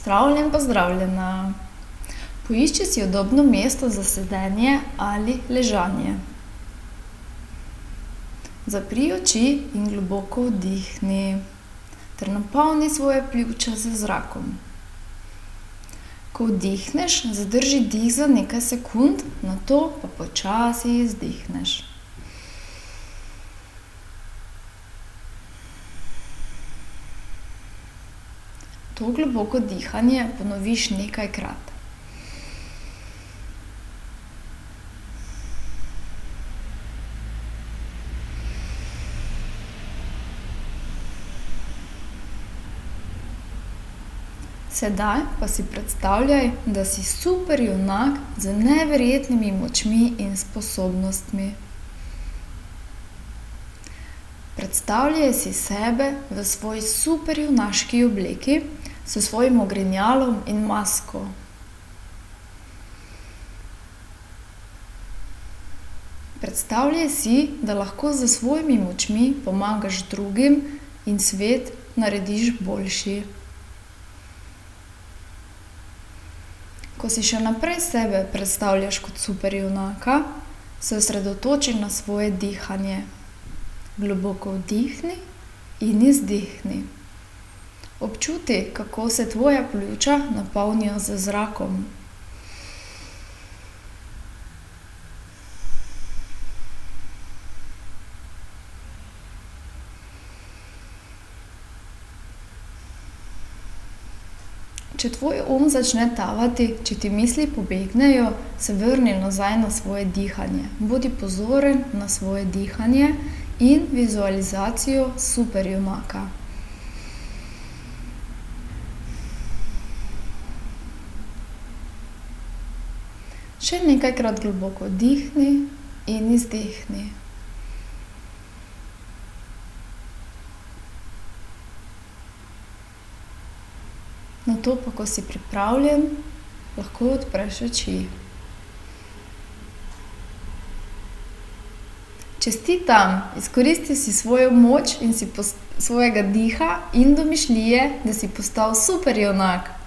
Pozdravljen, pozdravljena. Poišči si udobno mesto za sedenje ali ležanje. Zapri oči in globoko vdihni ter napolni svoja pljuča z zrakom. Ko vdihneš, zadrži dih za nekaj sekund, nato pa počasi izdihneš. To globoko dihanje ponoviš nekajkrat. Sedaj pa si predstavljaj, da si superjunak z neverjetnimi močmi in sposobnostmi. Predstavljaj si sebe v svoji superjunaški obleki s svojim ogrinjalom in masko. Predstavljaj si, da lahko s svojimi močmi pomagaš drugim in svet narediš boljši. Ko si še naprej sebe predstavljaš kot superjunaka, se osredotoči na svoje dihanje. Globoko vdihni in izdihni. Občuti, kako se tvoja pljuča napolnijo z zrakom. Če tvoj um začne tavati, če ti misli pobegnejo, se vrni nazaj na svoje dihanje. Bodi pozoren na svoje dihanje in vizualizacijo superjunaka. Še nekajkrat globoko vdihni in izdihni. Nato pa, ko si pripravljen, lahko odpreš oči. Čestitam! Izkoristil si svojo moč in si svojega diha in domišljije, da si postal superjunak.